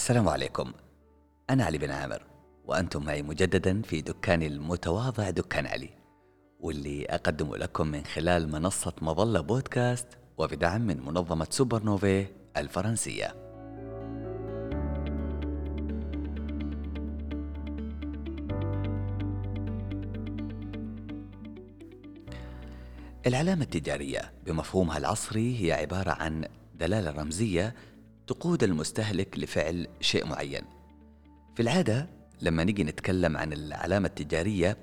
السلام عليكم. أنا علي بن عامر وأنتم معي مجددا في دكاني المتواضع دكان علي واللي أقدم لكم من خلال منصة مظلة بودكاست وبدعم من منظمة سوبر نوفي الفرنسية. العلامة التجارية بمفهومها العصري هي عبارة عن دلالة رمزية تقود المستهلك لفعل شيء معين. في العادة لما نيجي نتكلم عن العلامة التجارية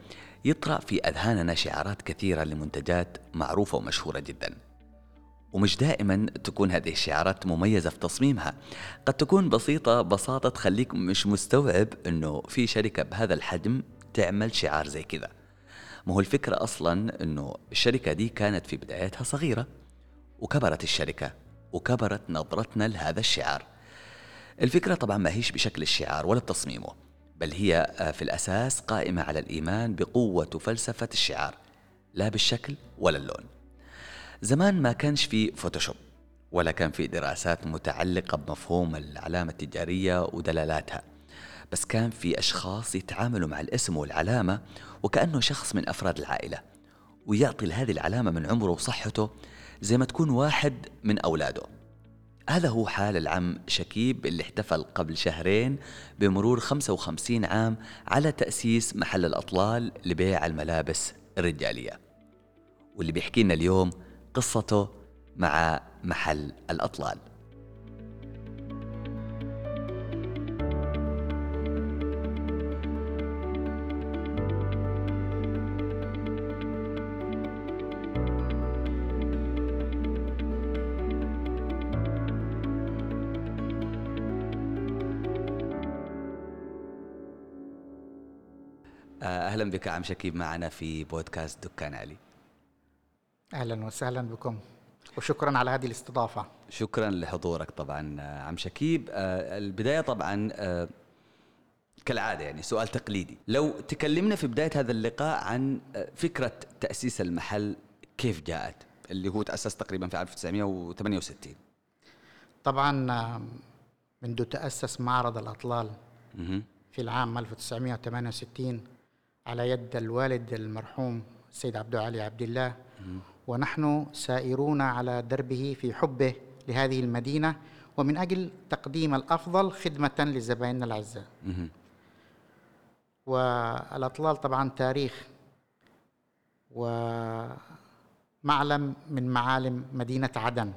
يطرأ في أذهاننا شعارات كثيرة لمنتجات معروفة ومشهورة جدا. ومش دائما تكون هذه الشعارات مميزة في تصميمها قد تكون بسيطة بساطة تخليك مش مستوعب أنه في شركة بهذا الحجم تعمل شعار زي كذا ما هو الفكرة أصلا أنه الشركة دي كانت في بدايتها صغيرة وكبرت الشركة وكبرت نظرتنا لهذا الشعار. الفكرة طبعا ما هيش بشكل الشعار ولا بتصميمه بل هي في الأساس قائمة على الإيمان بقوة وفلسفة الشعار لا بالشكل ولا اللون. زمان ما كانش في فوتوشوب ولا كان في دراسات متعلقة بمفهوم العلامة التجارية ودلالاتها بس كان في أشخاص يتعاملوا مع الاسم والعلامة وكأنه شخص من أفراد العائلة ويعطي لهذه العلامة من عمره وصحته زي ما تكون واحد من أولاده. هذا هو حال العم شكيب اللي احتفل قبل شهرين بمرور 55 عام على تأسيس محل الأطلال لبيع الملابس الرجالية. واللي بيحكي لنا اليوم قصته مع محل الأطلال. أهلا بك عم شكيب معنا في بودكاست دكان علي. أهلا وسهلا بكم وشكرا على هذه الاستضافة. شكرا لحضورك طبعا عم شكيب. البداية طبعا كالعادة يعني سؤال تقليدي. لو تكلمنا في بداية هذا اللقاء عن فكرة تأسيس المحل كيف جاءت اللي هو تأسس تقريبا في 1968 طبعا منذ تأسس معرض الأطلال في العام 1968 على يد الوالد المرحوم السيد عبد علي عبد الله ونحن سائرون على دربه في حبه لهذه المدينة ومن أجل تقديم الأفضل خدمة لزبائننا الأعزاء. والأطلال طبعا تاريخ ومعلم من معالم مدينة عدن.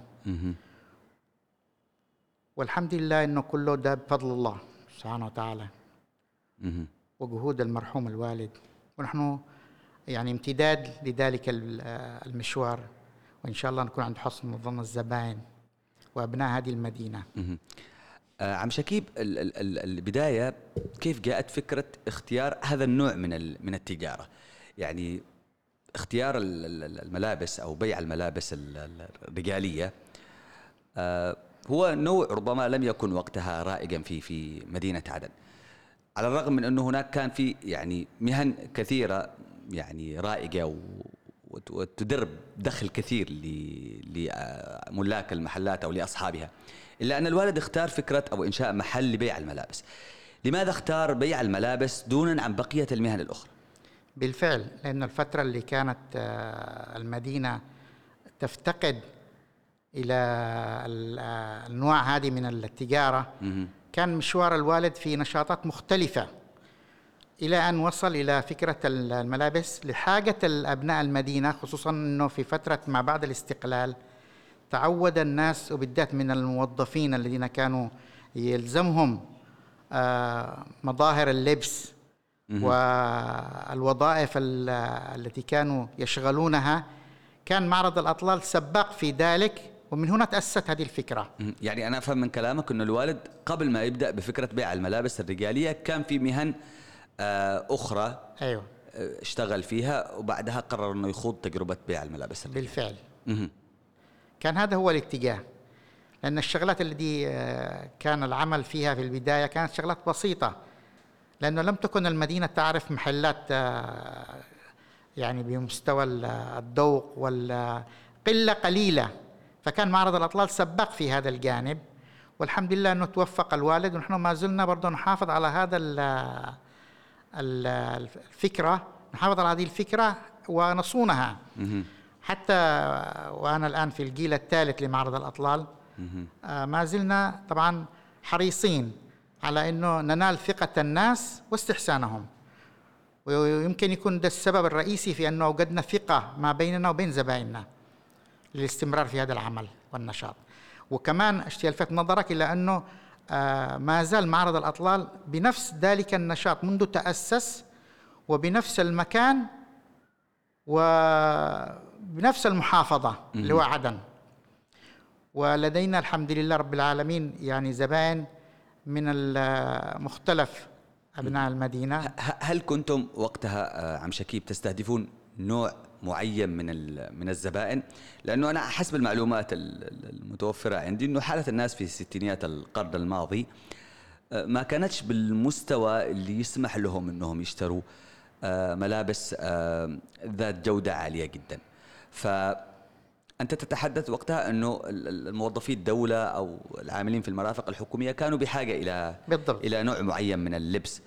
والحمد لله إنه كله ده بفضل الله سبحانه وتعالى. وجهود المرحوم الوالد ونحن يعني امتداد لذلك المشوار وإن شاء الله نكون عند حسن ظن الزبائن وأبناء هذه المدينة. آه عم شكيب ال ال البداية كيف جاءت فكرة اختيار هذا النوع من من التجارة؟ يعني اختيار الملابس أو بيع الملابس الرجالية آه هو نوع ربما لم يكن وقتها رائجا في في مدينة عدن. على الرغم من أنه هناك كان في يعني مهن كثيرة يعني رائجة وتدر دخل كثير لملاك المحلات أو لأصحابها إلا أن الوالد اختار فكرة أو إنشاء محل لبيع الملابس. لماذا اختار بيع الملابس دونا عن بقية المهن الأخرى؟ بالفعل لأن الفترة اللي كانت المدينة تفتقد إلى النوع هذه من التجارة. كان مشوار الوالد في نشاطات مختلفة إلى أن وصل إلى فكرة الملابس لحاجة الأبناء المدينة خصوصا أنه في فترة ما بعد الاستقلال تعود الناس وبالذات من الموظفين الذين كانوا يلزمهم مظاهر اللبس والوظائف التي كانوا يشغلونها. كان معرض الأطلال سباق في ذلك ومن هنا تأسست هذه الفكرة. يعني أنا أفهم من كلامك أن الوالد قبل ما يبدأ بفكرة بيع الملابس الرجالية كان في مهن أخرى أيوة. اشتغل فيها وبعدها قرر أنه يخوض تجربة بيع الملابس الرجالية. بالفعل. كان هذا هو الاتجاه. لأن الشغلات التي كان العمل فيها في البداية كانت شغلات بسيطة. لأنه لم تكن المدينة تعرف محلات يعني بمستوى الذوق والقلة قليلة. فكان معرض الأطلال سباق في هذا الجانب والحمد لله إنه توفق الوالد ونحن ما زلنا برضه نحافظ على هذا ال- ال- الفكرة نحافظ على هذه الفكرة ونصونها. حتى وأنا الآن في الجيل الثالث لمعرض الأطلال. آه، ما زلنا طبعا حريصين على إنه ننال ثقة الناس واستحسانهم. ويمكن يكون ده السبب الرئيسي في أنه أوجدنا ثقة ما بيننا وبين زبائننا. للاستمرار في هذا العمل والنشاط. وكمان أشتي ألفت نظرك إلى أنه آه، ما زال معرض الأطلال بنفس ذلك النشاط منذ تأسس وبنفس المكان وبنفس المحافظة اللي هو عدن. ولدينا الحمد لله رب العالمين يعني زبائن من مختلف أبناء المدينة. هل كنتم وقتها آه، عم شكيب تستهدفون نوع معين من من الزبائن؟ لأنه أنا حسب المعلومات ال- ال- المتوفرة عندي إنه حالة الناس في ستينيات القرن الماضي آه، ما كانتش بالمستوى اللي يسمح لهم إنهم يشتروا آه، ملابس آه، ذات جودة عالية جدا. فانت تتحدث وقتها إنه ال- ال- الموظفي الدولة أو العاملين في المرافق الحكومية كانوا بحاجة إلى بالضبط. إلى نوع معين من اللبس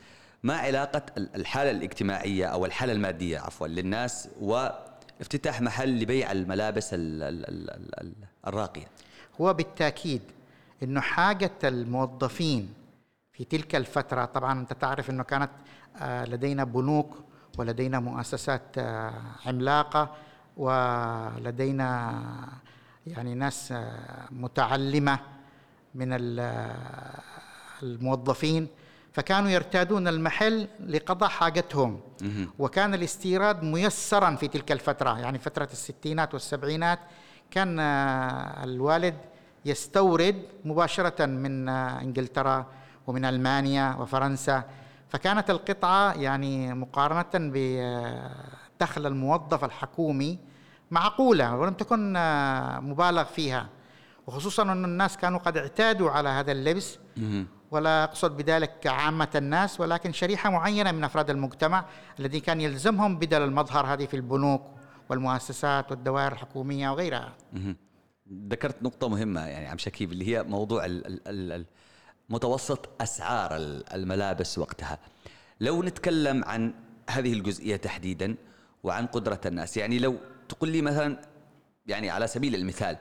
ما علاقة ال- الحالة الاجتماعية أو الحالة المادية عفوا للناس وافتتاح محل لبيع الملابس ال- ال- ال- ال- ال- الراقية. هو بالتأكيد إنه حاجة الموظفين في تلك الفترة طبعا أنت تعرف إنه كانت آه، لدينا بنوك ولدينا مؤسسات آه، عملاقة ولدينا يعني ناس آه، متعلمة من ال- الموظفين. فكانوا يرتادون المحل لقضاء حاجتهم. وكان الاستيراد ميسرا في تلك الفترة. يعني فترة الستينات والسبعينات كان آه، الوالد يستورد مباشرة من آه، إنجلترا ومن ألمانيا وفرنسا. فكانت القطعة يعني مقارنة بدخل الموظف الحكومي معقولة ولم تكن آه، مبالغ فيها. وخصوصا أن الناس كانوا قد اعتادوا على هذا اللبس. ولا أقصد بذلك عامة الناس ولكن شريحة معينة من أفراد المجتمع الذي كان يلزمهم بدل المظهر هذه في البنوك والمؤسسات والدوائر الحكومية وغيرها. ذكرت نقطة مهمة يعني عم شكيب اللي هي موضوع متوسط أسعار ال- الملابس وقتها لو نتكلم عن هذه الجزئية تحديدا وعن قدرة الناس يعني لو تقول لي مثلا يعني على سبيل المثال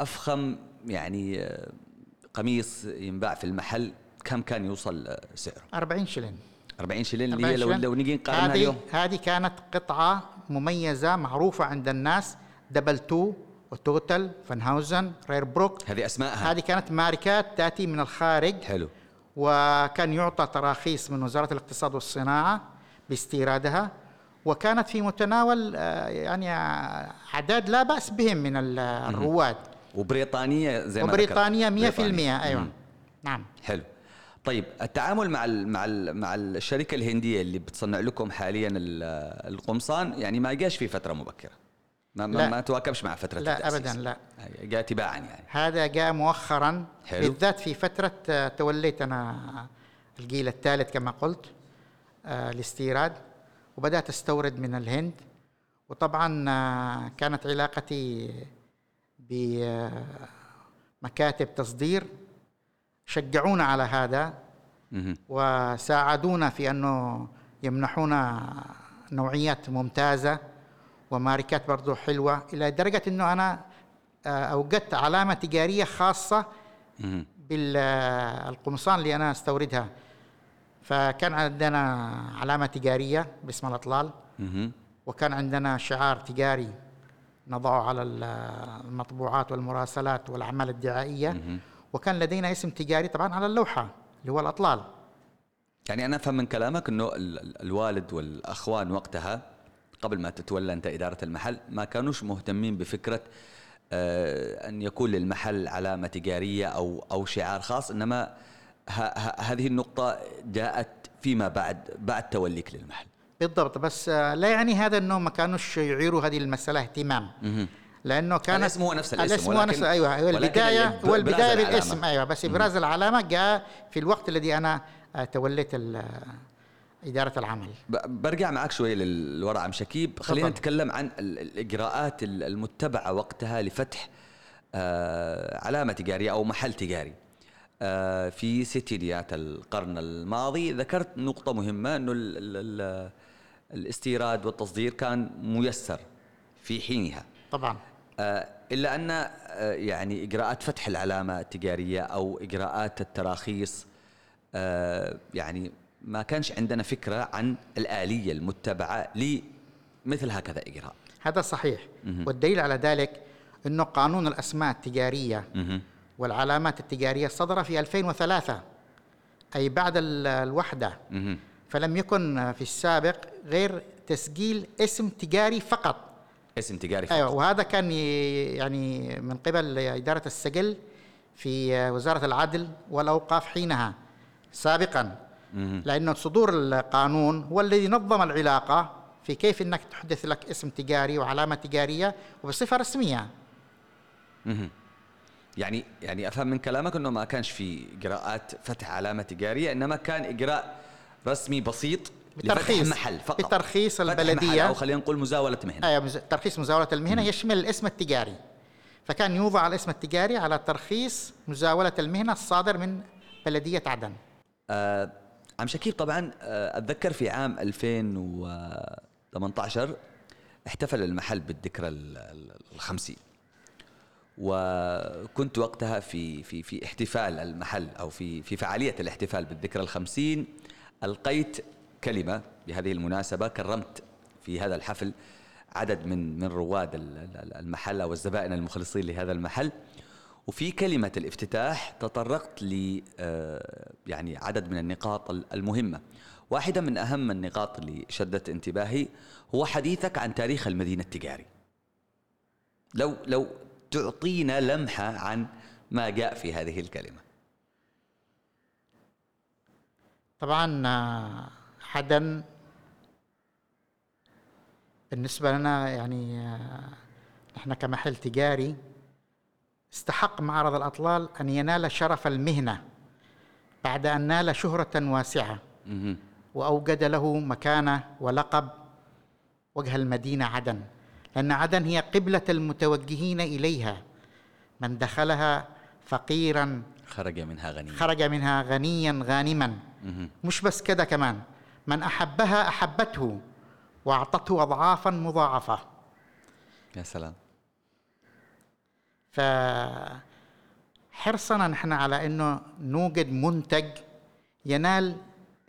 أفخم يعني قميص ينباع في المحل كم كان يوصل سعره؟ 40 شلن 40 شلن اللي هي لو 40 لو نيجي نقارنها هذه اليوم. هذه كانت قطعة مميزة معروفة عند الناس Double Two و Tootal Van Heusen Rael Brook هذه أسمائها هذه كانت ماركات تأتي من الخارج. حلو. وكان يعطى تراخيص من وزارة الاقتصاد والصناعة باستيرادها. وكانت في متناول آه، يعني آه، أعداد لا بأس بهم من ال- الرواد. وبريطانية زي ما ذكرت. وبريطانيا 100% بريطانيا. أيوة مم. نعم حلو طيب التعامل مع ال مع ال مع الشركة الهندية اللي بتصنع لكم حاليا ال- القمصان يعني ما جاش في فترة مبكرة ما لا. ما تواكبش مع فترة لا التأسيس. أبداً، لا. جاء تباعا يعني هذا جاء مؤخرا حلو. بالذات في فترة آه، توليت أنا الجيل الثالث كما قلت آه، الاستيراد وبدأت أستورد من الهند وطبعا آه، كانت علاقتي بمكاتب تصدير شجعونا على هذا. وساعدونا في أنه يمنحونا نوعيات ممتازة وماركات برضو حلوة إلى درجة إنه أنا آه، أوجدت علامة تجارية خاصة مهم. بالقمصان اللي أنا أستوردها فكان عندنا علامة تجارية باسم الأطلال مهم. وكان عندنا شعار تجاري نضعه على ال- المطبوعات والمراسلات والأعمال الدعائية. وكان لدينا اسم تجاري طبعا على اللوحة اللي هو الأطلال. يعني أنا أفهم من كلامك ال- الوالد والأخوان وقتها قبل ما تتولى أنت إدارة المحل ما كانوش مهتمين بفكرة آه، أن يكون للمحل علامة تجارية أو أو شعار خاص ه- هذه النقطة جاءت فيما بعد بعد توليك للمحل. بالضبط. بس لا يعني هذا انه ما كانوش يعيروا هذه المسألة اهتمام. لأنه كان الاسم هو نفس الاسم، الاسم هو ولكن- نفس أيوه ولكن البدايه ال- هو البداية. بالاسم. أيوه بس ابراز العلامة جاء في الوقت الذي أنا توليت إدارة العمل. برجع معك شوي للوراء عم شكيب. خلينا تفضل. نتكلم عن ال- الإجراءات ال- المتبعة وقتها لفتح آه، علامة تجارية أو محل تجاري آه، في ستينيات القرن الماضي. ذكرت نقطة مهمة أنه الاستيراد والتصدير كان ميسر في حينها. طبعا. آه، إلا أن آه، يعني إجراءات فتح العلامة التجارية أو إجراءات التراخيص آه، يعني ما كانش عندنا فكرة عن الآلية المتبعة لمثل هكذا إجراء. هذا صحيح. والدليل على ذلك أنه قانون الأسماء التجارية مهم. والعلامات التجارية صدر في 2003 أي بعد ال- الوحدة. مهم. فلم يكن في السابق غير تسجيل اسم تجاري فقط. اسم تجاري فقط. أيوه وهذا كان يعني من قبل إدارة السجل في وزارة العدل والأوقاف حينها سابقا. لأنه صدور القانون هو الذي نظم العلاقة في كيف إنك تحدث لك اسم تجاري وعلامة تجارية وبصفة رسمية. يعني يعني أفهم من كلامك إنه ما كانش في اجراءات فتح علامة تجارية إنما كان اجراء رسمي بسيط لفتح بترخيص محل فقط. محل البلدية. أو خلينا نقول مزاولة مهنة. أيوه مز- ترخيص مزاولة المهنة. يشمل الاسم التجاري. فكان يوضع الاسم التجاري على ترخيص مزاولة المهنة الصادر من بلدية عدن. آه عم شكيب طبعا آه أتذكر في عام 2018 احتفل المحل بالذكرى ال- ال- الخمسين. وكنت وقتها في في في احتفال المحل أو في في فعالية الاحتفال بالذكرى الخمسين. ألقيت كلمة بهذه المناسبة كرمت في هذا الحفل عدد من من رواد ال- ال- المحل أو الزبائن المخلصين لهذا المحل وفي كلمة الافتتاح تطرقت ل آه، يعني عدد من النقاط ال- المهمة. واحدة من أهم النقاط اللي شدت انتباهي هو حديثك عن تاريخ المدينة التجاري. لو لو تعطينا لمحة عن ما جاء في هذه الكلمة. طبعا آه، عدن بالنسبة لنا يعني آه، نحن كمحل تجاري استحق معرض الأطلال أن ينال شرف المهنة بعد أن نال شهرة واسعة. وأوجد له مكانة ولقب وجه المدينة عدن لأن عدن هي قبلة المتوجهين إليها من دخلها فقيرا خرج منها غني. خرج منها غنيا غانما. مش بس كده كمان. من أحبها أحبته وأعطته أضعافا مضاعفة. يا سلام. فحرصنا نحن على أنه نوجد منتج ينال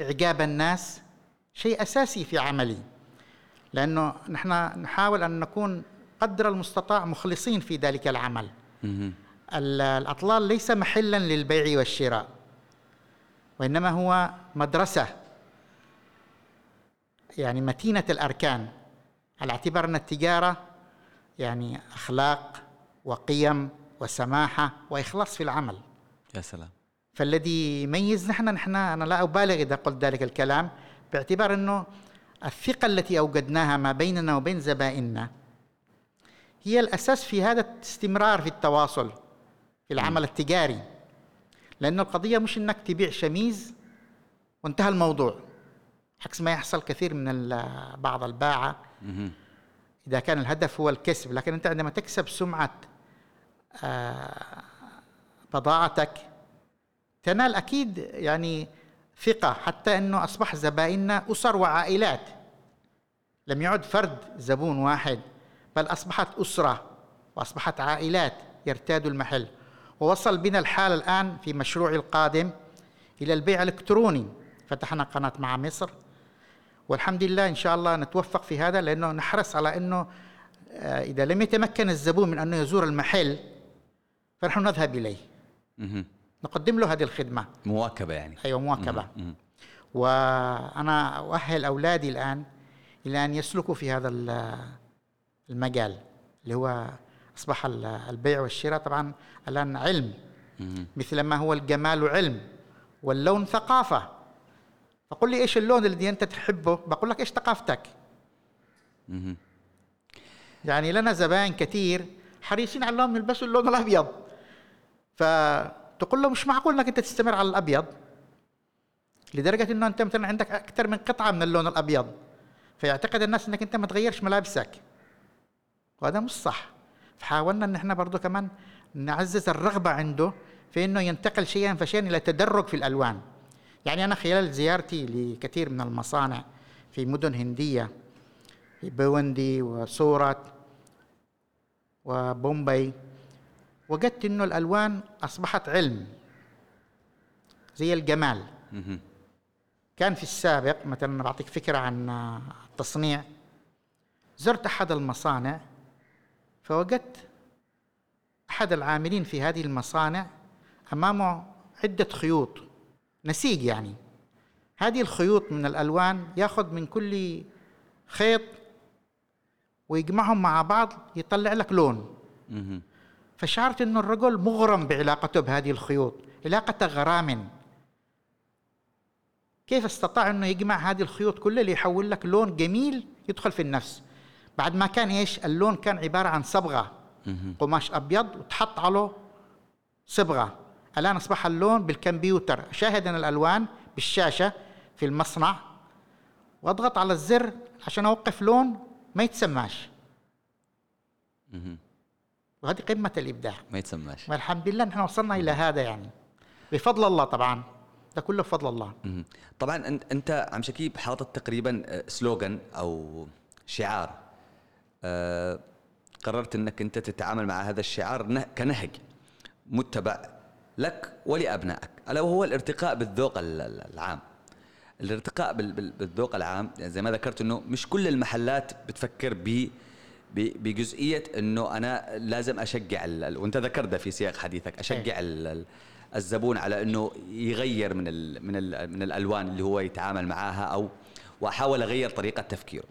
إعجاب الناس شيء أساسي في عملي. لأنه نحن نحاول أن نكون قدر المستطاع مخلصين في ذلك العمل. الأطلال ليس محلا للبيع والشراء. وإنما هو مدرسة. يعني متينة الأركان على اعتبار أن التجارة يعني أخلاق وقيم وسماحة وإخلاص في العمل. يا سلام. فالذي يميز نحن نحن أنا لا أبالغ إذا قلت ذلك الكلام باعتبار أنه الثقة التي أوجدناها ما بيننا وبين زبائننا هي الأساس في هذا الاستمرار في التواصل في العمل التجاري. لأن القضية مش أنك تبيع شميز وانتهى الموضوع. عكس ما يحصل كثير من بعض الباعة. إذا كان الهدف هو الكسب لكن أنت عندما تكسب سمعة آه، بضاعتك تنال أكيد يعني ثقة حتى أنه أصبح زبائننا أسر وعائلات. لم يعد فرد زبون واحد بل أصبحت أسرة وأصبحت عائلات يرتادوا المحل. ووصل بنا الحال الآن في مشروعي القادم إلى البيع الإلكتروني فتحنا قناة مع مصر والحمد لله إن شاء الله نتوفق في هذا لأنه نحرص على أنه آه، إذا لم يتمكن الزبون من أنه يزور المحل فنحن نذهب إليه. نقدم له هذه الخدمة مواكبة يعني. أيوة مواكبة. وأنا أؤهل أولادي الآن إلى أن يسلكوا في هذا ال- المجال اللي هو أصبح ال- البيع والشراء طبعا الآن علم. مثل ما هو الجمال علم واللون ثقافة. فقل لي إيش اللون الذي أنت تحبه؟ بقول لك إيش ثقافتك. يعني لنا زبائن كثير حريصين على أنهم يلبسوا اللون الأبيض. فتقول له مش معقول إنك أنت تستمر على الأبيض؟ لدرجة إنه أنت مثلا عندك أكثر من قطعة من اللون الأبيض. فيعتقد الناس إنك أنت ما تغيرش ملابسك. وهذا مش صح. فحاولنا إن إحنا برضو كمان نعزز الرغبة عنده في أنه ينتقل شيئا فشيئا إلى تدرج في الألوان. يعني أنا خلال زيارتي لكثير من المصانع في مدن هندية في بوندي وسورات وبومبي وجدت إنه الألوان أصبحت علم زي الجمال. كان في السابق مثلا بعطيك فكرة عن التصنيع زرت أحد المصانع فوجدت أحد العاملين في هذه المصانع أمامه عدة خيوط نسيج يعني. هذه الخيوط من الألوان ياخذ من كل خيط ويجمعهم مع بعض يطلع لك لون. فشعرت إنه الرجل مغرم بعلاقته بهذه الخيوط علاقة غرام. كيف استطاع إنه يجمع هذه الخيوط كلها ليحول لك لون جميل يدخل في النفس؟ بعد ما كان إيش؟ اللون كان عبارة عن صبغة. قماش أبيض وتحط عليه صبغة. الآن أصبح اللون بالكمبيوتر. أشاهد أنا الألوان بالشاشة في المصنع. وأضغط على الزر عشان أوقف لون ما يتسماش. وهذه قمة الإبداع. ما يتسماش. والحمد لله نحن وصلنا إلى هذا يعني. بفضل الله طبعا. ده كله بفضل الله. طبعا أنت عم شكيب حاطط تقريبا آه، سلوغان أو شعار. قررت إنك أنت تتعامل مع هذا الشعار كنهج متبع لك ولأبنائك ألا وهو الارتقاء بالذوق العام الارتقاء بالذوق العام يعني زي ما ذكرت إنه مش كل المحلات بتفكر ب بجزئية إنه أنا لازم أشجع وأنت ذكرت ده في سياق حديثك أشجع إيه. الزبون على إنه يغير من ال من ال من الألوان اللي هو يتعامل معاها أو وأحاول أغير طريقة تفكيره.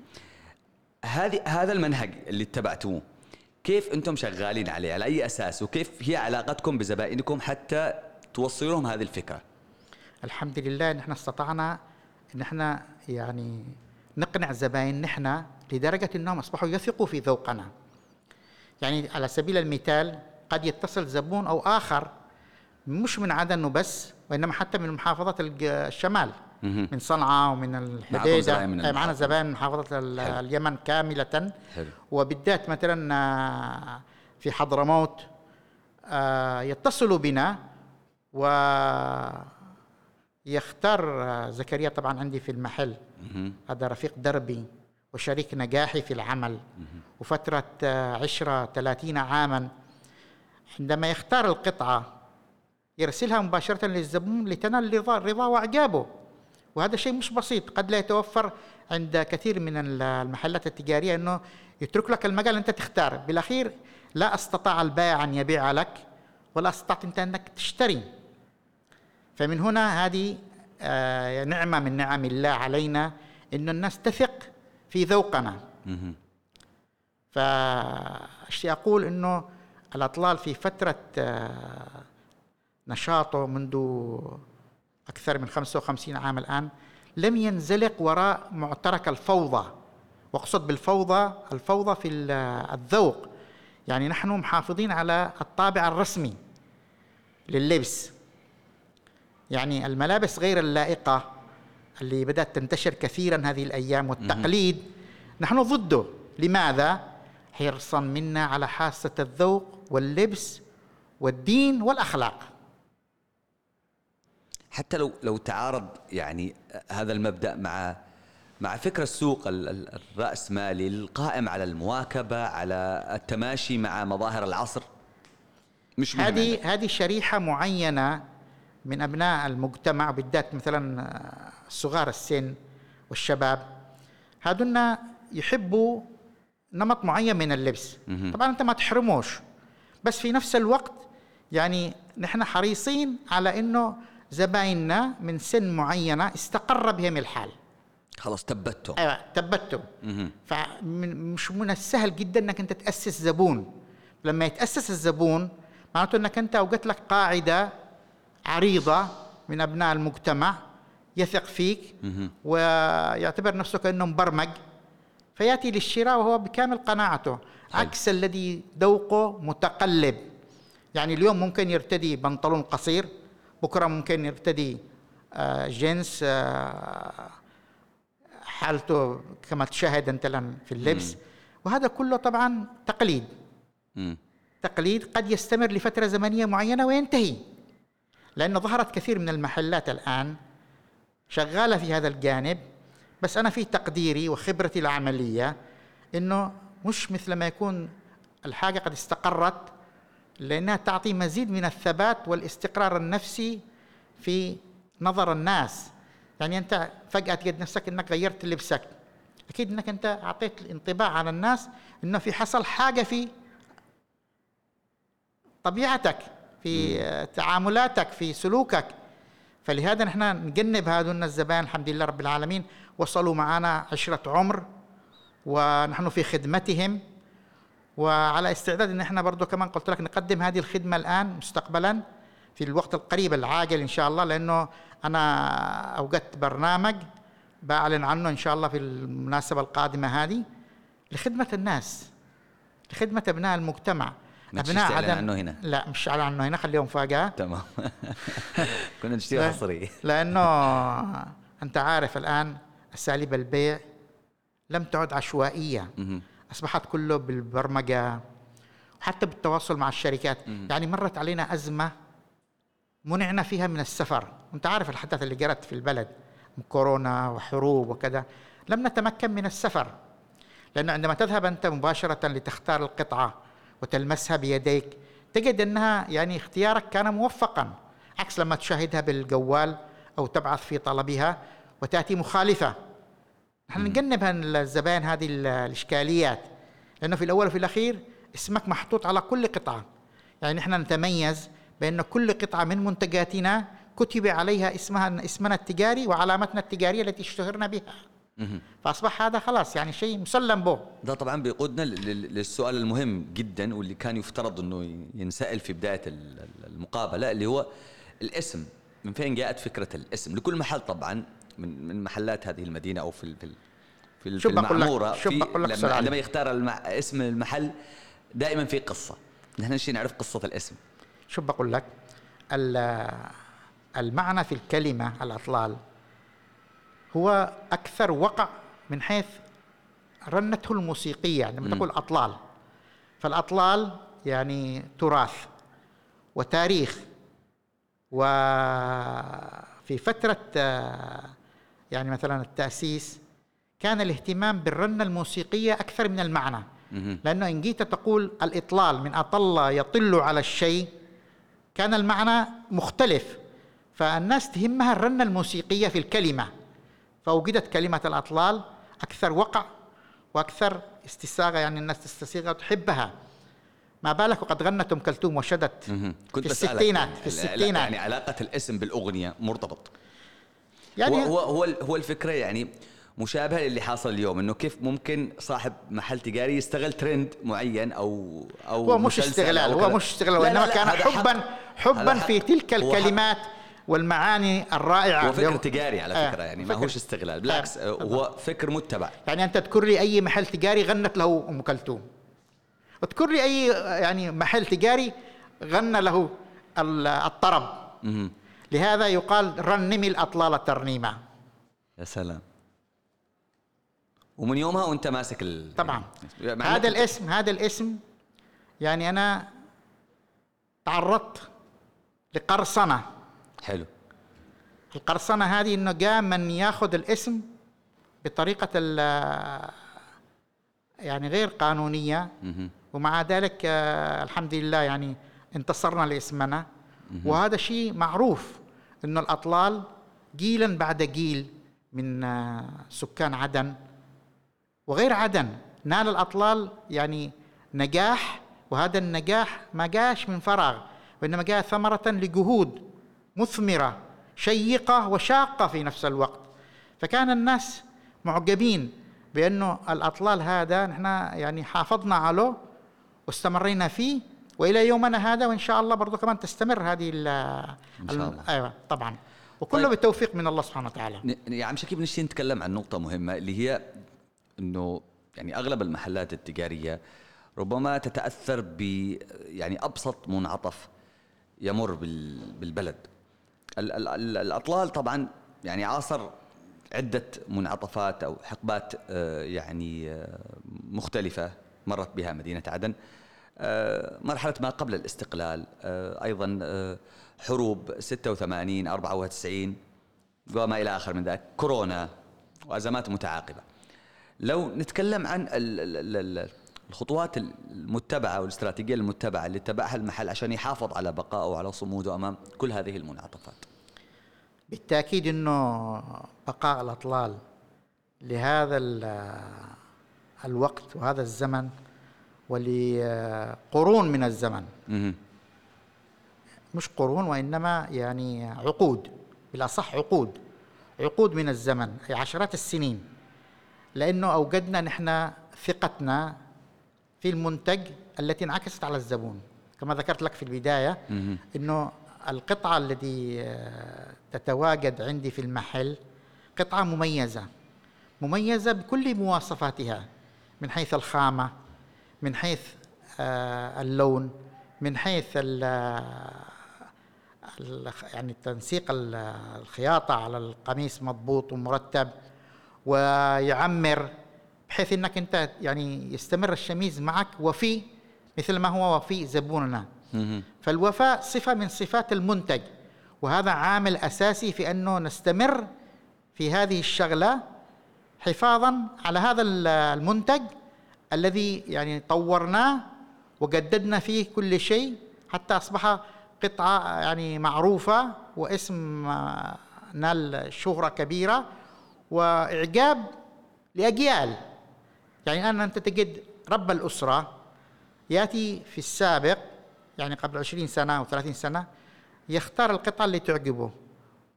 هذه هذا المنهج اللي اتبعتوه. كيف أنتم شغالين عليه؟ على أي أساس؟ وكيف هي علاقتكم بزبائنكم حتى توصلوا لهم هذه الفكرة؟ الحمد لله نحن استطعنا إن إحنا يعني نقنع زباين نحن لدرجة أنهم أصبحوا يثقوا في ذوقنا. يعني على سبيل المثال قد يتصل زبون أو آخر مش من عدن وبس وإنما حتى من محافظة الشمال. من صنعاء ومن الحديدة. معنا زبائن من محافظة اليمن كاملة. حلو. وبالذات مثلا آه، في حضرموت آه، يتصلوا بنا و يختار آه، زكريا طبعا عندي في المحل. هذا رفيق دربي وشريك نجاحي في العمل. وفترة آه، عشرة ثلاثين عاما عندما يختار القطعة يرسلها مباشرة للزبون لتنال رضا رضا وإعجابه. وهذا شيء مش بسيط. قد لا يتوفر عند كثير من المحلات التجارية أنه يترك لك المجال أنت تختار بالأخير لا استطاع البائع أن يبيع لك ولا استطعت أنت أنك تشتري. فمن هنا هذه آه، نعمة من نعم الله علينا أن الناس تثق في ذوقنا. فأشتي أقول أنه الأطلال في فترة آه، نشاطه منذ أكثر من 55 عام الآن لم ينزلق وراء معترك الفوضى. وأقصد بالفوضى الفوضى في الذوق. يعني نحن محافظين على الطابع الرسمي لللبس. يعني الملابس غير اللائقة اللي بدأت تنتشر كثيرا هذه الأيام والتقليد. نحن ضده. لماذا؟ حرصا منا على حاسة الذوق واللبس والدين والأخلاق. حتى لو لو تعارض يعني هذا المبدأ مع مع فكر السوق الرأسمالي القائم على المواكبة على التماشي مع مظاهر العصر؟ مش هذه هذه شريحة معينة من أبناء المجتمع بالذات مثلا صغار السن والشباب. هذونا يحبوا نمط معين من اللبس. طبعا أنت ما تحرموش. بس في نفس الوقت يعني نحن حريصين على أنه زبايننا من سن معينة استقر بهم الحال. خلاص تبتوا أيوه تبتوا فمش من السهل جدا إنك أنت تأسس زبون. لما يتأسس الزبون معناته إنك أنت اوجدت لك قاعدة عريضة من أبناء المجتمع يثق فيك ويعتبر نفسه كأنه مبرمج فيأتي للشراء وهو بكامل قناعته. عكس الذي ذوقه متقلب. يعني اليوم ممكن يرتدي بنطلون قصير بكرة ممكن يرتدي آه، جنس آه، حالته كما تشاهد أنت في اللبس. وهذا كله طبعا تقليد. تقليد قد يستمر لفترة زمنية معينة وينتهي. لأن ظهرت كثير من المحلات الآن شغالة في هذا الجانب. بس أنا في تقديري وخبرتي العملية إنه مش مثل ما يكون الحاجة قد استقرت لأنها تعطي مزيد من الثبات والاستقرار النفسي في نظر الناس. يعني أنت فجأة تجد نفسك أنك غيرت لبسك. أكيد أنك أنت أعطيت انطباع على الناس أنه في حصل حاجة في طبيعتك في تعاملاتك في سلوكك. فلهذا نحن نجنب هذون الزبائن الحمد لله رب العالمين. وصلوا معنا عشرة عمر ونحن في خدمتهم. وعلى استعداد إن إحنا برضه كمان قلت لك نقدم هذه الخدمة الآن مستقبلا في الوقت القريب العاجل إن شاء الله لأنه أنا أوجدت برنامج بعلن عنه إن شاء الله في المناسبة القادمة هذه لخدمة الناس لخدمة أبناء المجتمع. ما أبناء عدن عنه هنا؟ لا مش على عنه هنا خليهم مفاجاه تمام. كنا نشتري حصري. لأنه أنت عارف الآن أساليب البيع لم تعد عشوائية. أصبحت كله بالبرمجة وحتى بالتواصل مع الشركات. يعني مرت علينا أزمة منعنا فيها من السفر. أنت عارف الحدث اللي جرت في البلد كورونا وحروب وكذا. لم نتمكن من السفر لأنه عندما تذهب أنت مباشرة لتختار القطعة وتلمسها بيديك تجد أنها يعني اختيارك كان موفقا. عكس لما تشاهدها بالجوال أو تبعث في طلبها وتأتي مخالفة. نحن نجنب الزبائن هذه الإشكاليات؟ لأنه في الأول وفي الأخير اسمك محطوط على كل قطعة. يعني نحن نتميز بأن كل قطعة من منتجاتنا كتب عليها اسمها اسمنا التجاري وعلامتنا التجارية التي اشتهرنا بها. فأصبح هذا خلاص يعني شيء مسلم به. ده طبعا بيقودنا للسؤال المهم جدا واللي كان يفترض إنه ينسأل في بداية المقابلة اللي هو الاسم. من فين جاءت فكرة الاسم؟ لكل محل طبعا من من محلات هذه المدينة أو في في في, في المعمورة في لما عندما يختار المع... اسم المحل دائما في قصة. نحن نشي نعرف قصة الاسم. شو بقول لك المعنى في الكلمة الأطلال هو أكثر وقع من حيث رنته الموسيقية يعني تقول أطلال. فالأطلال يعني تراث وتاريخ. وفي فترة يعني مثلا التأسيس كان الاهتمام بالرنة الموسيقية أكثر من المعنى. لأنه إن جيت تقول الإطلال من أطل يطل على الشيء كان المعنى مختلف. فالناس تهمها الرنة الموسيقية في الكلمة. فوجدت كلمة الأطلال أكثر وقع وأكثر استساغة يعني الناس تستسيغها وتحبها. ما بالك وقد غنت أم كلثوم وشدت كنت في الستينات في الستينات. يعني علاقة الاسم بالأغنية مرتبط؟ يعني هو هو هو الفكرة يعني مشابهة للي حاصل اليوم إنه كيف ممكن صاحب محل تجاري يستغل ترند معين أو أو هو مش استغلال هو مش استغلال وإنما كان حبا حبا في تلك الكلمات والمعاني الرائعة هو فكر تجاري على فكرة آه يعني ما هوش استغلال بالعكس آه هو فكر متبع. يعني أنت تذكر لي أي محل تجاري غنت له أم كلثوم؟ اذكر لي أي يعني محل تجاري غنى له الطرب. لهذا يقال رنمي الأطلال ترنيمة يا سلام. ومن يومها وانت ماسك ال... طبعا. هذا الاسم هذا الاسم يعني أنا تعرضت لقرصنة. حلو. القرصنة هذه إنه جاء من ياخذ الاسم بطريقة يعني غير قانونية. ومع ذلك آه، الحمد لله يعني انتصرنا لاسمنا. وهذا شيء معروف. أن الأطلال جيلا بعد جيل من آه، سكان عدن. وغير عدن نال الأطلال يعني نجاح وهذا النجاح ما جاش من فراغ وإنما جاء ثمرة لجهود مثمرة شيقة وشاقة في نفس الوقت. فكان الناس معجبين بأنه الأطلال هذا نحن يعني حافظنا عليه واستمرينا فيه وإلى يومنا هذا وإن شاء الله برضه كمان تستمر هذه إن شاء الله. أيوه طبعا. وكله طيب. بالتوفيق من الله سبحانه وتعالى. يا عم شكيب نشتي نتكلم عن نقطة مهمة اللي هي إنه يعني أغلب المحلات التجارية ربما تتأثر ب يعني أبسط منعطف يمر بالبلد. ال ال ال الأطلال طبعا يعني عاصر عدة منعطفات أو حقبات آه، يعني آه، مختلفة مرت بها مدينة عدن. مرحلة ما قبل الاستقلال آه، أيضا آه، حروب 86 94 وما إلى آخر من ذلك كورونا وأزمات متعاقبة. لو نتكلم عن الخطوات المتبعة والاستراتيجية المتبعة اللي اتبعها المحل عشان يحافظ على بقائه وعلى صموده أمام كل هذه المنعطفات. بالتأكيد أنه بقاء الأطلال لهذا الوقت وهذا الزمن ولقرون من الزمن. مش قرون وإنما يعني عقود بالأصح عقود عقود من الزمن أي عشرات السنين. لأنه أوجدنا نحن ثقتنا في المنتج التي انعكست على الزبون. كما ذكرت لك في البداية أنه القطعة التي آه، تتواجد عندي في المحل قطعة مميزة مميزة بكل مواصفاتها من حيث الخامة من حيث آه، اللون من حيث يعني تنسيق الخياطة على القميص مضبوط ومرتب ويعمر بحيث إنك أنت يعني يستمر الشميز معك وفي مثل ما هو وفي زبوننا. فالوفاء صفة من صفات المنتج وهذا عامل أساسي في أنه نستمر في هذه الشغلة حفاظا على هذا المنتج الذي يعني طورناه وجددنا فيه كل شيء حتى أصبح قطعة يعني معروفة واسم نال شهرة كبيرة وإعجاب لأجيال. يعني الآن أنت تجد رب الأسرة يأتي في السابق يعني قبل عشرين سنة أو ثلاثين سنة يختار القطعة اللي تعجبه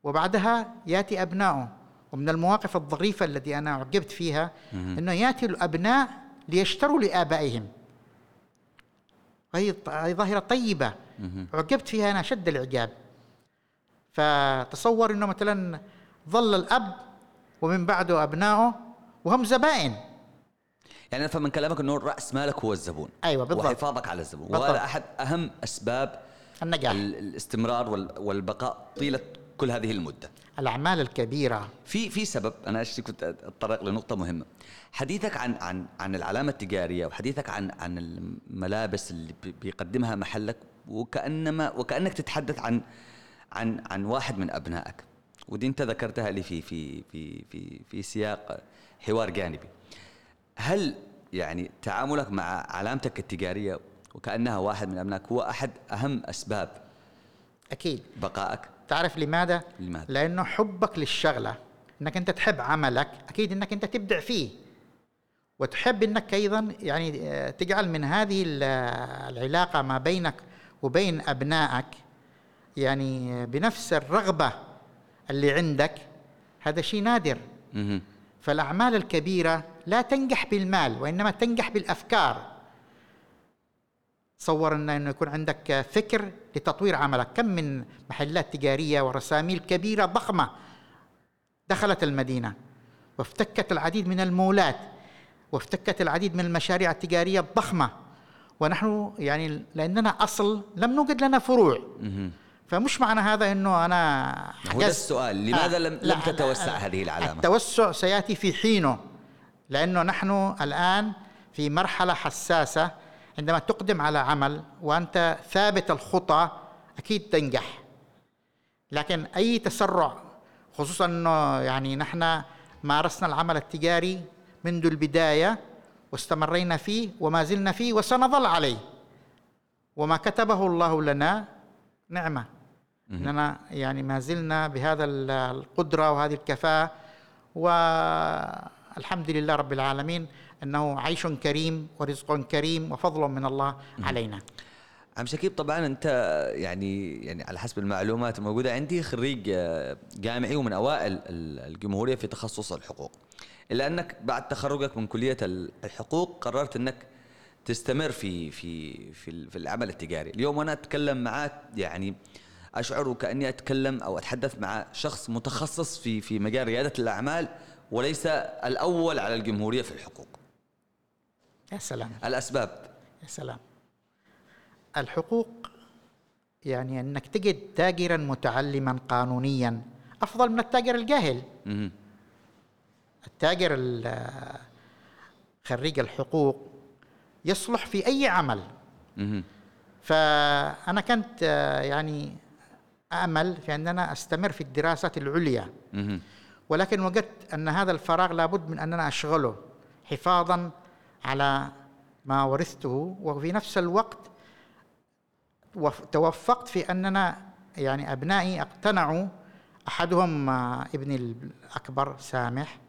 وبعدها يأتي أبنائه ومن المواقف الظريفة التي أنا أعجبت فيها أنه يأتي الأبناء ليشتروا لآبائهم. وهي ظاهرة طيبة. أعجبت فيها أنا شد الإعجاب. فتصور أنه مثلا ظل الأب ومن بعده أبنائه وهم زبائن. يعني أفهم من كلامك إنه رأس مالك هو الزبون. أيوه بالضبط. وحفاظك على الزبون. بالضبط. وهذا أحد أهم أسباب النجاح. الاستمرار والبقاء طيلة كل هذه المدة. الأعمال الكبيرة. في في سبب. أنا كنت أتطرق لنقطة مهمة. حديثك عن عن عن العلامة التجارية وحديثك عن عن الملابس اللي بيقدمها محلك وكأنما وكأنك تتحدث عن عن عن واحد من أبنائك. ودي أنت ذكرتها لي في في في في في سياق حوار جانبي. هل يعني تعاملك مع علامتك التجارية وكأنها واحد من أبنائك هو أحد أهم أسباب أكيد. بقائك؟ تعرف لماذا؟ لماذا؟ لأنه حبك للشغلة إنك أنت تحب عملك أكيد إنك أنت تبدع فيه. وتحب إنك أيضا يعني آه، تجعل من هذه العلاقة ما بينك وبين أبنائك يعني بنفس الرغبة اللي عندك. هذا شيء نادر. فالأعمال الكبيرة لا تنجح بالمال وإنما تنجح بالأفكار. تصور انه يكون عندك فكر لتطوير عملك. كم من محلات تجارية ورساميل كبيرة ضخمة دخلت المدينة وافتكت العديد من المولات وافتكت العديد من المشاريع التجارية الضخمة. ونحن يعني لأننا أصل لم نوجد لنا فروع. فمش معنى هذا إنه أنا هو ده السؤال. لماذا لم, لم تتوسع هذه العلامة؟ التوسع سيأتي في حينه لأنه نحن الآن في مرحلة حساسة عندما تقدم على عمل وأنت ثابت الخطى أكيد تنجح. لكن أي تسرع خصوصا إنه يعني نحن مارسنا العمل التجاري منذ البداية واستمرينا فيه وما زلنا فيه وسنظل عليه. وما كتبه الله لنا نعمة. إننا يعني ما زلنا بهذا القدرة وهذه الكفاءة. والحمد لله رب العالمين أنه عيش كريم ورزق كريم وفضل من الله علينا. عم شكيب طبعا أنت يعني يعني على حسب المعلومات الموجودة عندي خريج آه، جامعي ومن أوائل الجمهورية في تخصص الحقوق. إلا أنك بعد تخرجك من كلية الحقوق قررت أنك تستمر في في في, في العمل التجاري، اليوم وأنا أتكلم معك يعني أشعر كأني أتكلم أو أتحدث مع شخص متخصص في في مجال ريادة الأعمال وليس الأول على الجمهورية في الحقوق. يا سلام. الأسباب. يا سلام. الحقوق يعني أنك تجد تاجرا متعلما قانونيا أفضل من التاجر الجاهل. التاجر خريج الحقوق يصلح في أي عمل. فأنا كنت آه، يعني أأمل في أننا أستمر في الدراسات العليا. ولكن وجدت أن هذا الفراغ لابد من أننا أشغله حفاظا على ما ورثته وفي نفس الوقت وف- توفقت في أننا يعني أبنائي اقتنعوا أحدهم آه، ابني الأكبر سامح.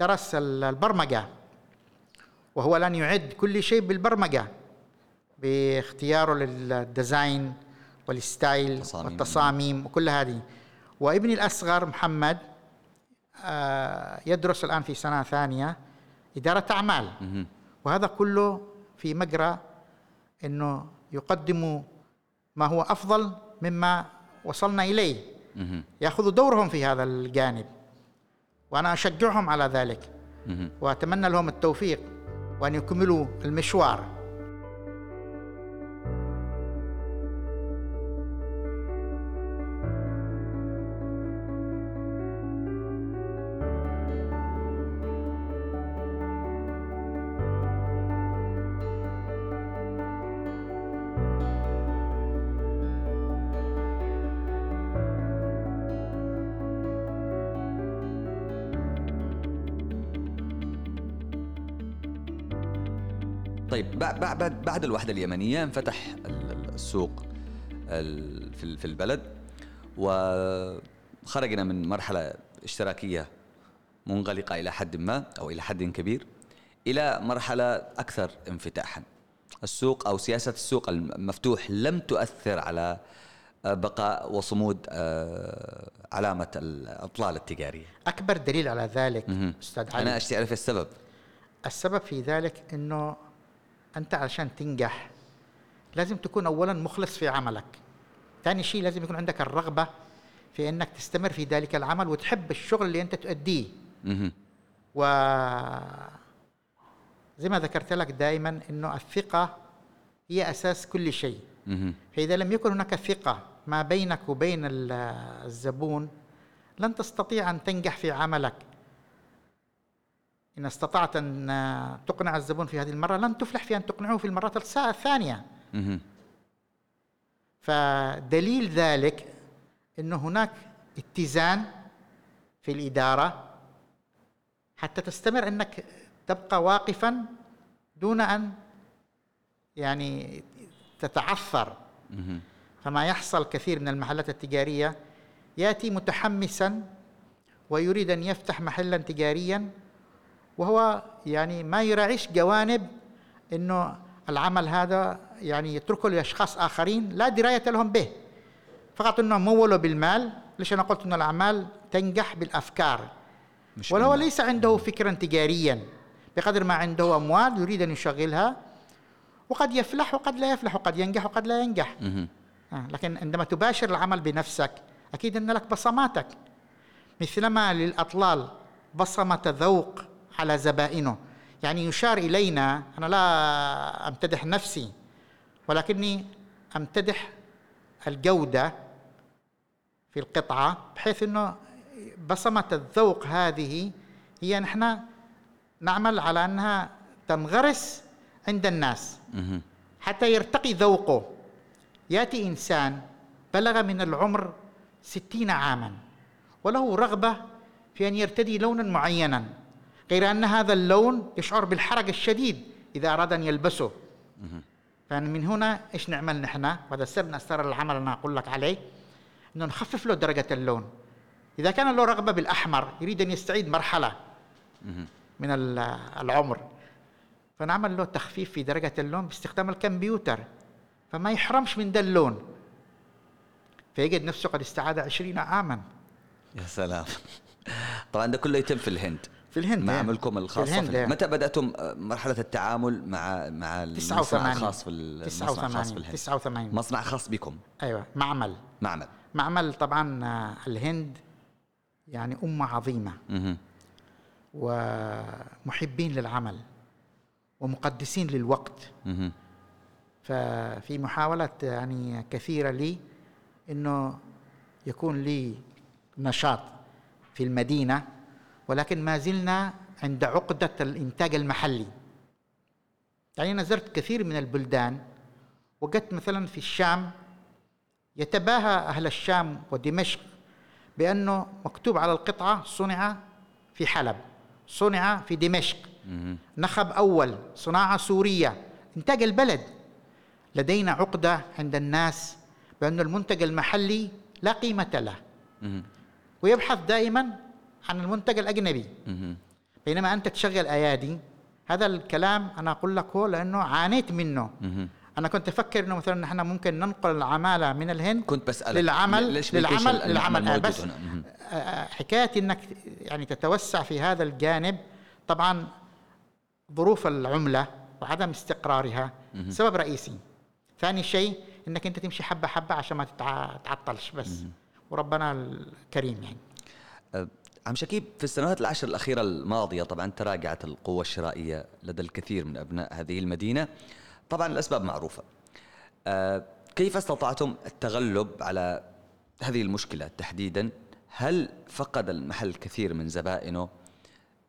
درس ال- البرمجة وهو الآن يعد كل شيء بالبرمجة باختياره لل design وال style تصاميم. والتصاميم وكل هذه وابني الأصغر محمد آه، يدرس الآن في سنة ثانية إدارة أعمال. وهذا كله في مجرى أنه يقدم ما هو أفضل مما وصلنا إليه مهم. ياخذوا دورهم في هذا الجانب وأنا أشجعهم على ذلك مهم. وأتمنى لهم التوفيق وأن يكملوا المشوار بعد بعد الوحدة اليمنية انفتح ال- ال- السوق ال- في ال- في البلد وخرجنا من مرحلة اشتراكية منغلقة إلى حد ما أو إلى حد كبير إلى مرحلة أكثر انفتاحا. السوق أو سياسة السوق المفتوح لم تؤثر على بقاء وصمود آه، علامة الأطلال التجارية. أكبر دليل على ذلك مهم. أستاذ أنا علي. اشتي اعرف السبب. السبب في ذلك إنه أنت علشان تنجح لازم تكون اولا مخلص في عملك ثاني شيء لازم يكون عندك الرغبة في إنك تستمر في ذلك العمل وتحب الشغل اللي أنت تؤديه. و زي ما ذكرت لك دائما إنه الثقة هي أساس كل شيء. فإذا لم يكن هناك ثقة ما بينك وبين ال- الزبون لن تستطيع أن تنجح في عملك إن استطعت أن تقنع الزبون في هذه المرة لن تفلح في أن تقنعه في المرات مهم. فدليل ذلك انه هناك اتزان في الإدارة حتى تستمر أنك تبقى واقفا دون أن يعني تتعثر. فما يحصل كثير من المحلات التجارية يأتي متحمسا ويريد أن يفتح محلا تجاريا وهو يعني ما يراعيش جوانب إنه العمل هذا يعني يتركه لأشخاص آخرين لا دراية لهم به فقط إنه مولوا بالمال ليش أنا قلت ان الأعمال تنجح بالأفكار مش ولو بالمال. ليس عنده فكرا تجاريا بقدر ما عنده أموال يريد أن يشغلها وقد يفلح وقد لا يفلح وقد ينجح وقد لا ينجح. آه، لكن عندما تباشر العمل بنفسك أكيد أن لك بصماتك مثلما للأطلال بصمة ذوق على زبائنه. يعني يشار إلينا أنا لا أمتدح نفسي ولكني أمتدح الجودة في القطعة بحيث أنه بصمة الذوق هذه هي نحن نعمل على أنها تنغرس عند الناس. حتى يرتقي ذوقه. يأتي إنسان بلغ من العمر ستين عاما وله رغبة في أن يرتدي لونا معينا. غير أن هذا اللون يشعر بالحرج الشديد إذا أراد أن يلبسه. فمن هنا إيش نعمل نحن؟ وهذا سر من أسرار العمل أنا أقول لك عليه. إنه نخفف له درجة اللون. إذا كان له رغبة بالأحمر يريد أن يستعيد مرحلة من ال- العمر. فنعمل له تخفيف في درجة اللون باستخدام الكمبيوتر. فما يحرمش من ده اللون. فيجد نفسه قد استعاد عشرين عاما. يا سلام. طبعا ده كله يتم في الهند. في الهند مع يعني. الخاصة في في الهند الهند. يعني. متى بدأتم آه، مرحلة التعامل مع مع المصنع 89 الخاص في ال- المصنع الخاص في 89 الهند 89 مصنع خاص بكم أيوه معمل معمل معمل طبعا آه، الهند يعني أمة عظيمة مهم. ومحبين للعمل ومقدسين للوقت مهم. ففي محاولة يعني كثيرة لي إنه يكون لي نشاط في المدينة ولكن ما زلنا عند عقدة الإنتاج المحلي. يعني أنا زرت كثير من البلدان وجدت مثلا في الشام يتباهى أهل الشام ودمشق بأنه مكتوب على القطعة صنع في حلب صنع في دمشق. نخب أول صناعة سورية. إنتاج البلد. لدينا عقدة عند الناس بأن المنتج المحلي لا قيمة له. ويبحث دائما عن المنتج الأجنبي. بينما أنت تشغل أيادي هذا الكلام أنا أقول لك هو لأنه عانيت منه. أنا كنت أفكر إنه مثلا نحن ممكن ننقل العمالة من الهند كنت بسألك. للعمل ليش للعمل للعمل. بس؟ آه، آه، حكاية إنك يعني تتوسع في هذا الجانب طبعا ظروف العملة وعدم استقرارها سبب رئيسي. ثاني شيء إنك أنت تمشي حبة حبة عشان ما تتعطلش بس. وربنا الكريم يعني. أه، عم شكيب في السنوات العشر الأخيرة الماضية طبعا تراجعت القوة الشرائية لدى الكثير من أبناء هذه المدينة. طبعا الأسباب معروفة. أه، كيف استطعتم التغلب على هذه المشكلة تحديدا؟ هل فقد المحل كثير من زبائنه؟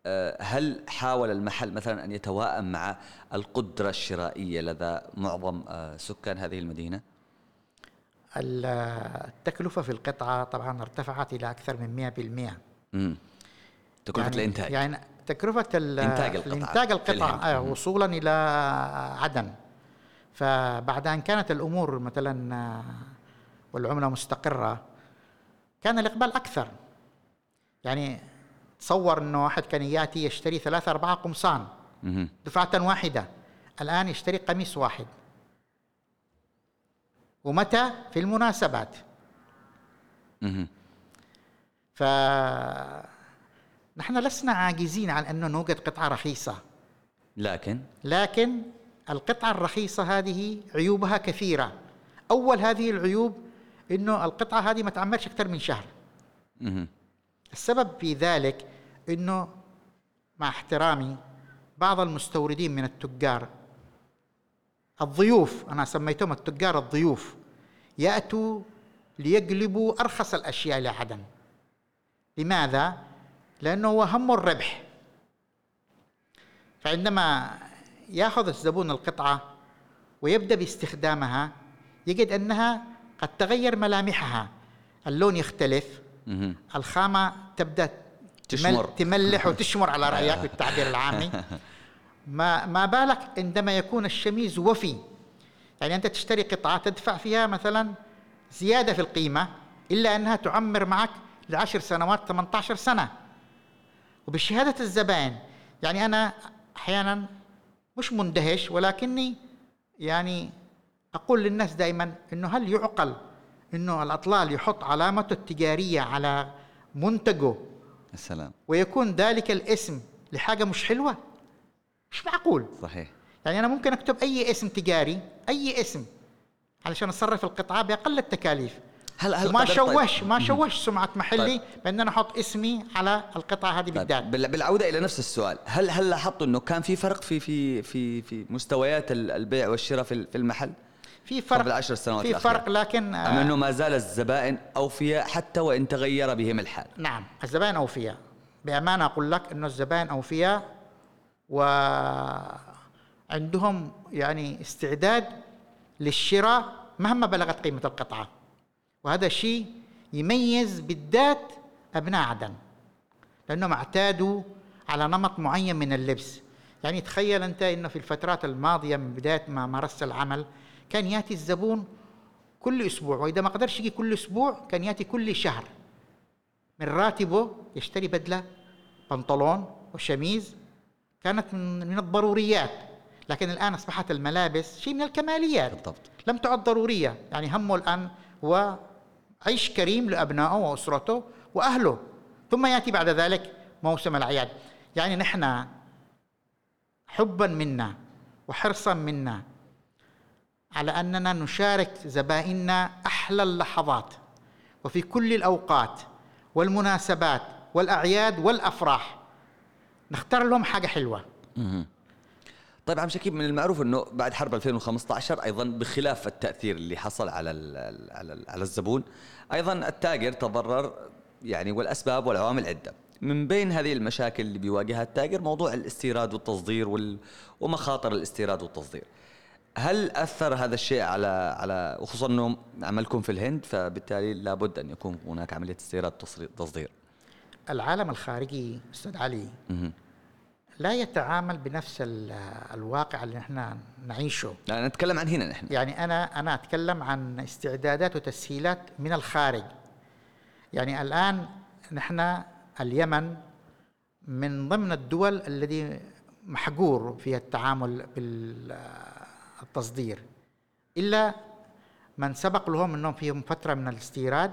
أه، هل حاول المحل مثلا أن يتواءم مع القدرة الشرائية لدى معظم سكان هذه المدينة؟ التكلفة في القطعة طبعا ارتفعت إلى أكثر من 100% امم تكلفة يعني الإنتاج. يعني تكلفة إنتاج القطعة إنتاج القطعة آه وصولا إلى عدن. فبعد أن كانت الأمور مثلا آه، والعملة مستقرة كان الإقبال أكثر. يعني تصور أنه واحد كان يأتي يشتري ثلاثة أربعة قمصان دفعة واحدة الآن يشتري قميص واحد. ومتى؟ في المناسبات. ف نحن لسنا عاجزين عن أن نوجد قطعة رخيصة. لكن؟ لكن القطعة الرخيصة هذه عيوبها كثيرة. أول هذه العيوب أنه القطعة هذه ما تعمرش أكثر من شهر. السبب في ذلك أنه مع احترامي بعض المستوردين من التجار الضيوف أنا سميتهم التجار الضيوف يأتوا ليجلبوا أرخص الأشياء إلى عدن لماذا؟ لأنه هو همه الربح. فعندما يأخذ الزبون القطعة ويبدأ باستخدامها يجد أنها قد تغير ملامحها. اللون يختلف الخامة تبدأ تشمر. تملح وتشمر على رأيك بالتعبير العامي. ما ما بالك عندما يكون الشميز وفي؟ يعني أنت تشتري قطعة تدفع فيها مثلا زيادة في القيمة إلا أنها تعمر معك لعشر سنوات 18 سنة. وبشهادة الزبائن يعني أنا أحيانا مش مندهش ولكني يعني أقول للناس دائما أنه هل يعقل أنه الأطلال يحط علامته التجارية على منتجه السلام ويكون ذلك الاسم لحاجة مش حلوة؟ مش معقول. صحيح. يعني أنا ممكن أكتب أي اسم تجاري أي اسم علشان أصرف القطعة بأقل التكاليف. هل هل ما شوش طيب. ما شوش سمعة محلي طيب. بأن أنا أحط اسمي على القطعة هذه طيب. بالذات بالعودة إلى نفس السؤال هل هل لاحظتوا إنه كان في فرق في في في في مستويات البيع والشراء في المحل في فرق قبل عشر سنوات في الأخيرة. فرق لكن أم أنه ما زال الزبائن أوفياء حتى وإن تغير بهم الحال نعم الزبائن أوفياء بأمانة أقول لك أنه الزبائن أوفياء وعندهم يعني استعداد للشراء مهما بلغت قيمة القطعة وهذا شيء يميز بالذات أبناء عدن لأنهم اعتادوا على نمط معين من اللبس. يعني تخيل أنت أنه في الفترات الماضية من بداية ما مارست العمل كان يأتي الزبون كل أسبوع وإذا ما قدرش يجي كل أسبوع كان يأتي كل شهر. من راتبه يشتري بدلة بنطلون وشميز كانت من الضروريات. لكن الآن أصبحت الملابس شيء من الكماليات. بالضبط. لم تعد ضرورية. يعني همه الآن هو عيش كريم لأبنائه وأسرته وأهله. ثم يأتي بعد ذلك موسم الأعياد. يعني نحن حبا منا وحرصا منا على أننا نشارك زبائننا أحلى اللحظات وفي كل الأوقات والمناسبات والأعياد والأفراح. نختار لهم حاجة حلوة. طيب عم شكيب من المعروف إنه بعد حرب 2015 أيضا بخلاف التأثير اللي حصل على على على الزبون أيضا التاجر تضرر يعني والأسباب والعوامل عدة. من بين هذه المشاكل اللي بيواجهها التاجر موضوع الاستيراد والتصدير وال... ومخاطر الاستيراد والتصدير. هل أثر هذا الشيء على على وخصوصا إنه عملكم في الهند فبالتالي لابد أن يكون هناك عملية استيراد تصدير؟ العالم الخارجي أستاذ علي لا يتعامل بنفس الواقع اللي إحنا نعيشه. لا نتكلم عن هنا نحن. يعني أنا أنا أتكلم عن استعدادات وتسهيلات من الخارج. يعني الآن نحن اليمن من ضمن الدول الذي محجور فيها التعامل بالتصدير. إلا من سبق لهم أنهم فيهم فترة من الاستيراد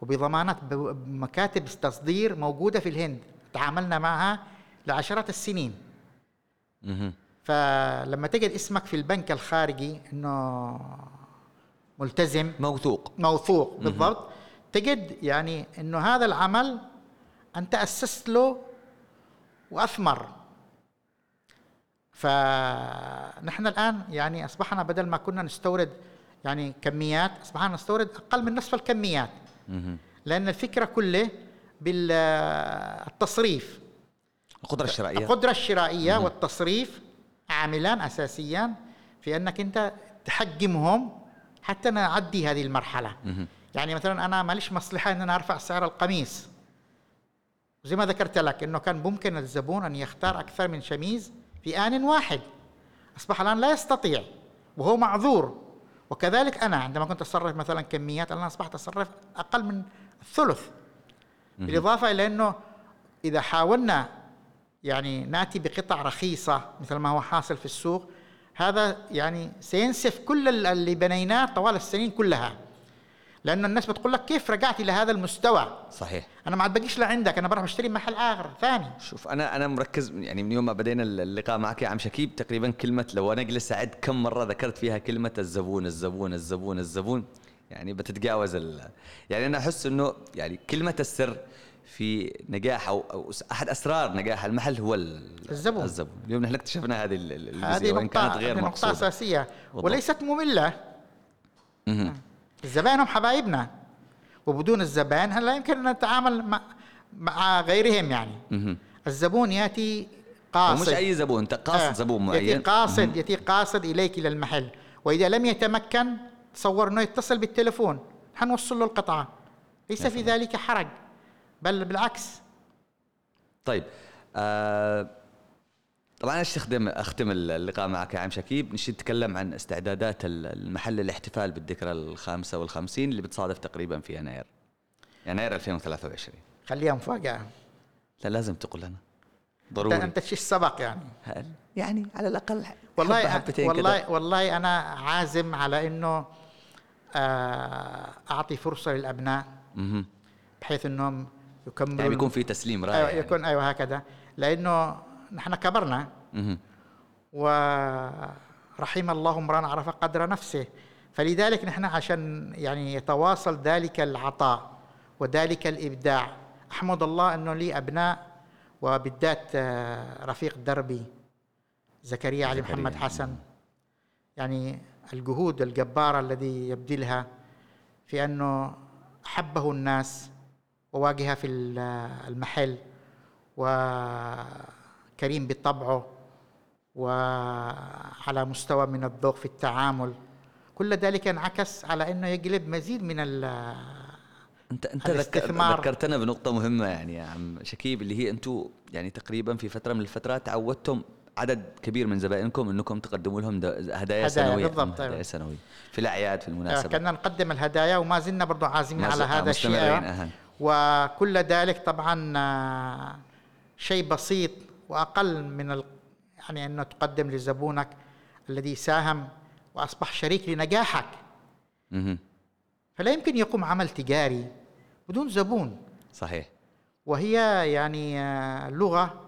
وبضمانات بمكاتب تصدير موجودة في الهند. تعاملنا معها لعشرات السنين. فلما تجد اسمك في البنك الخارجي إنه ملتزم. موثوق. موثوق بالضبط. تجد يعني إنه هذا العمل أنت أسست له وأثمر. فنحن الآن يعني أصبحنا بدل ما كنا نستورد يعني كميات أصبحنا نستورد أقل من نصف الكميات. لأن الفكرة كله بالتصريف. القدرة الشرائية. القدرة الشرائية والتصريف عاملان اساسيان في أنك أنت تحجمهم حتى نعدي هذه المرحلة. يعني مثلا أنا ماليش مصلحة إن أنا أرفع سعر القميص. زي ما ذكرت لك إنه كان ممكن الزبون أن يختار أكثر من شميز في آن واحد. أصبح الآن لا يستطيع وهو معذور. وكذلك أنا عندما كنت أصرف مثلا كميات الآن أصبحت أصرف أقل من الثلث. بالإضافة إلى إنه إذا حاولنا يعني نأتي بقطع رخيصة مثل ما هو حاصل في السوق هذا يعني سينسف كل اللي بنيناه طوال السنين كلها. لأنه الناس بتقول لك كيف رجعت إلى هذا المستوى؟ صحيح. أنا ما عاد بقيش لعندك أنا بروح بشتري محل آخر ثاني. شوف أنا أنا مركز يعني من يوم ما بدينا اللقاء معك يا عم شكيب تقريبا كلمة لو أنا أجلس أعد كم مرة ذكرت فيها كلمة الزبون الزبون الزبون الزبون يعني بتتجاوز ال يعني أنا أحس إنه يعني كلمة السر في نجاح أو, أو أحد أسرار نجاح المحل هو الزبون. الزبون. اليوم نحن اكتشفنا هذه هذه وإن كانت غير نقطة أساسية. وليست مملة. الزبائن هم حبايبنا. وبدون الزبائن هل لا يمكن أن نتعامل مع, مع غيرهم يعني؟ الزبون يأتي قاصد. مش أي زبون انت قاصد آه. زبون معين. يأتي قاصد يأتي قاصد إليك إلى المحل. وإذا لم يتمكن تصور إنه يتصل بالتليفون. حنوصل له القطعة. ليس في ذلك حرج. بل بالعكس. طيب آه طبعا أنا أختم اختم اللقاء معك يا عم شكيب. نشي نتكلم عن استعدادات المحل الاحتفال بالذكرى الخامسة والخمسين اللي بتصادف تقريبا في يناير. يناير 2023 خليها مفاجأة. لا لازم تقول لنا. ضروري. أنت شيء سبق يعني؟ هل؟ يعني على الأقل والله حبة والله كده. والله أنا عازم على إنه آه، أعطي فرصة للأبناء. بحيث إنهم يكملوا يعني بيكون في تسليم رائع أيوة يكون أيوه هكذا. لأنه نحن كبرنا. ورحم الله امرأ عرف قدر نفسه. فلذلك نحن عشان يعني يتواصل ذلك العطاء وذلك الإبداع أحمد الله أنه لي أبناء وبالذات آه، رفيق دربي زكريا علي محمد حسن. يعني الجهود الجبارة الذي يبذلها في أنه أحبه الناس وواجهة في المحل وكريم بطبعه وعلى مستوى من الذوق في التعامل كل ذلك انعكس على إنه يجلب مزيد من ال انت أنت. ذكرتنا بنقطة مهمة يعني يا عم شكيب اللي هي أنتم يعني تقريبا في فترة من الفترات تعودتم عدد كبير من زبائنكم إنكم تقدموا لهم هدايا, هدايا سنوية بالضبط هدايا أيوة. سنوية في الأعياد في المناسبات كنا نقدم الهدايا وما زلنا برضو عازمين على هذا الشيء. وكل ذلك طبعا آه، شيء بسيط وأقل من ال... يعني انه تقدم لزبونك الذي ساهم وأصبح شريك لنجاحك. فلا يمكن يقوم عمل تجاري بدون زبون. صحيح. وهي يعني آه، لغة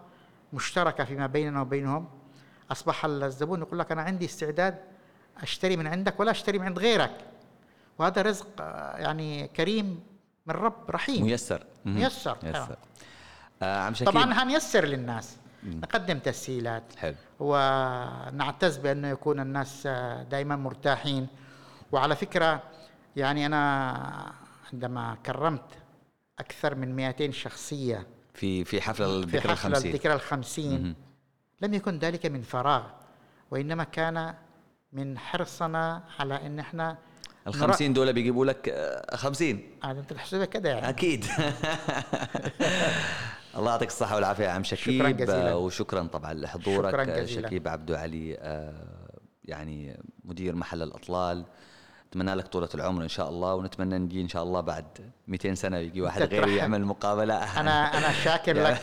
مشتركة فيما بيننا وبينهم. أصبح الزبون يقول لك أنا عندي استعداد أشتري من عندك ولا أشتري من عند غيرك. وهذا رزق آه، يعني كريم من رب رحيم. ميسر. ميسر. ميسر. آه عم طبعا هنيسر للناس. مم. نقدم تسهيلات. حلو. ونعتز بأنه يكون الناس آه، دائما مرتاحين. وعلى فكرة يعني أنا عندما كرمت أكثر من 200 شخصية في في حفل في الذكرى حفل الخمسين. الذكرى الخمسين لم يكن ذلك من فراغ وإنما كان من حرصنا على أن إحنا الخمسين دول بيجيبوا لك آه، خمسين. هذا انت تحسبها كده يعني. أكيد. الله يعطيك الصحة والعافية يا عم شكيب شكراً جزيلاً. آه، وشكرا طبعا لحضورك شكراً آه، جزيلاً. شكيب عبدو علي آه، يعني مدير محل الأطلال. نتمنى لك طولة العمر إن شاء الله ونتمنى نجي إن شاء الله بعد 200 سنة يجي واحد غيري. يعمل مقابلة. أنا أنا شاكر يعني- لك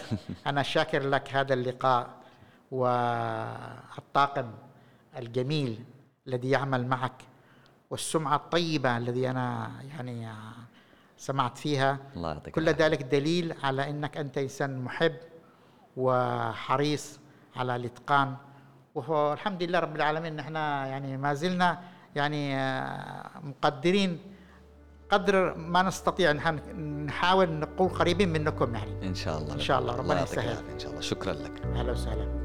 أنا شاكر لك هذا اللقاء والطاقم الجميل الذي يعمل معك. والسمعة الطيبة الذي أنا يعني سمعت فيها. الله يعطيك كل. ذلك دليل على أنك أنت إنسان محب وحريص على الإتقان. والحمد لله رب العالمين نحن يعني ما زلنا يعني آه، مقدرين قدر ما نستطيع نحاول نقول قريبين منكم يعني. إن شاء الله. إن شاء الله، ربنا يسهل. إن شاء الله. شكرا لك. أهلا وسهلا.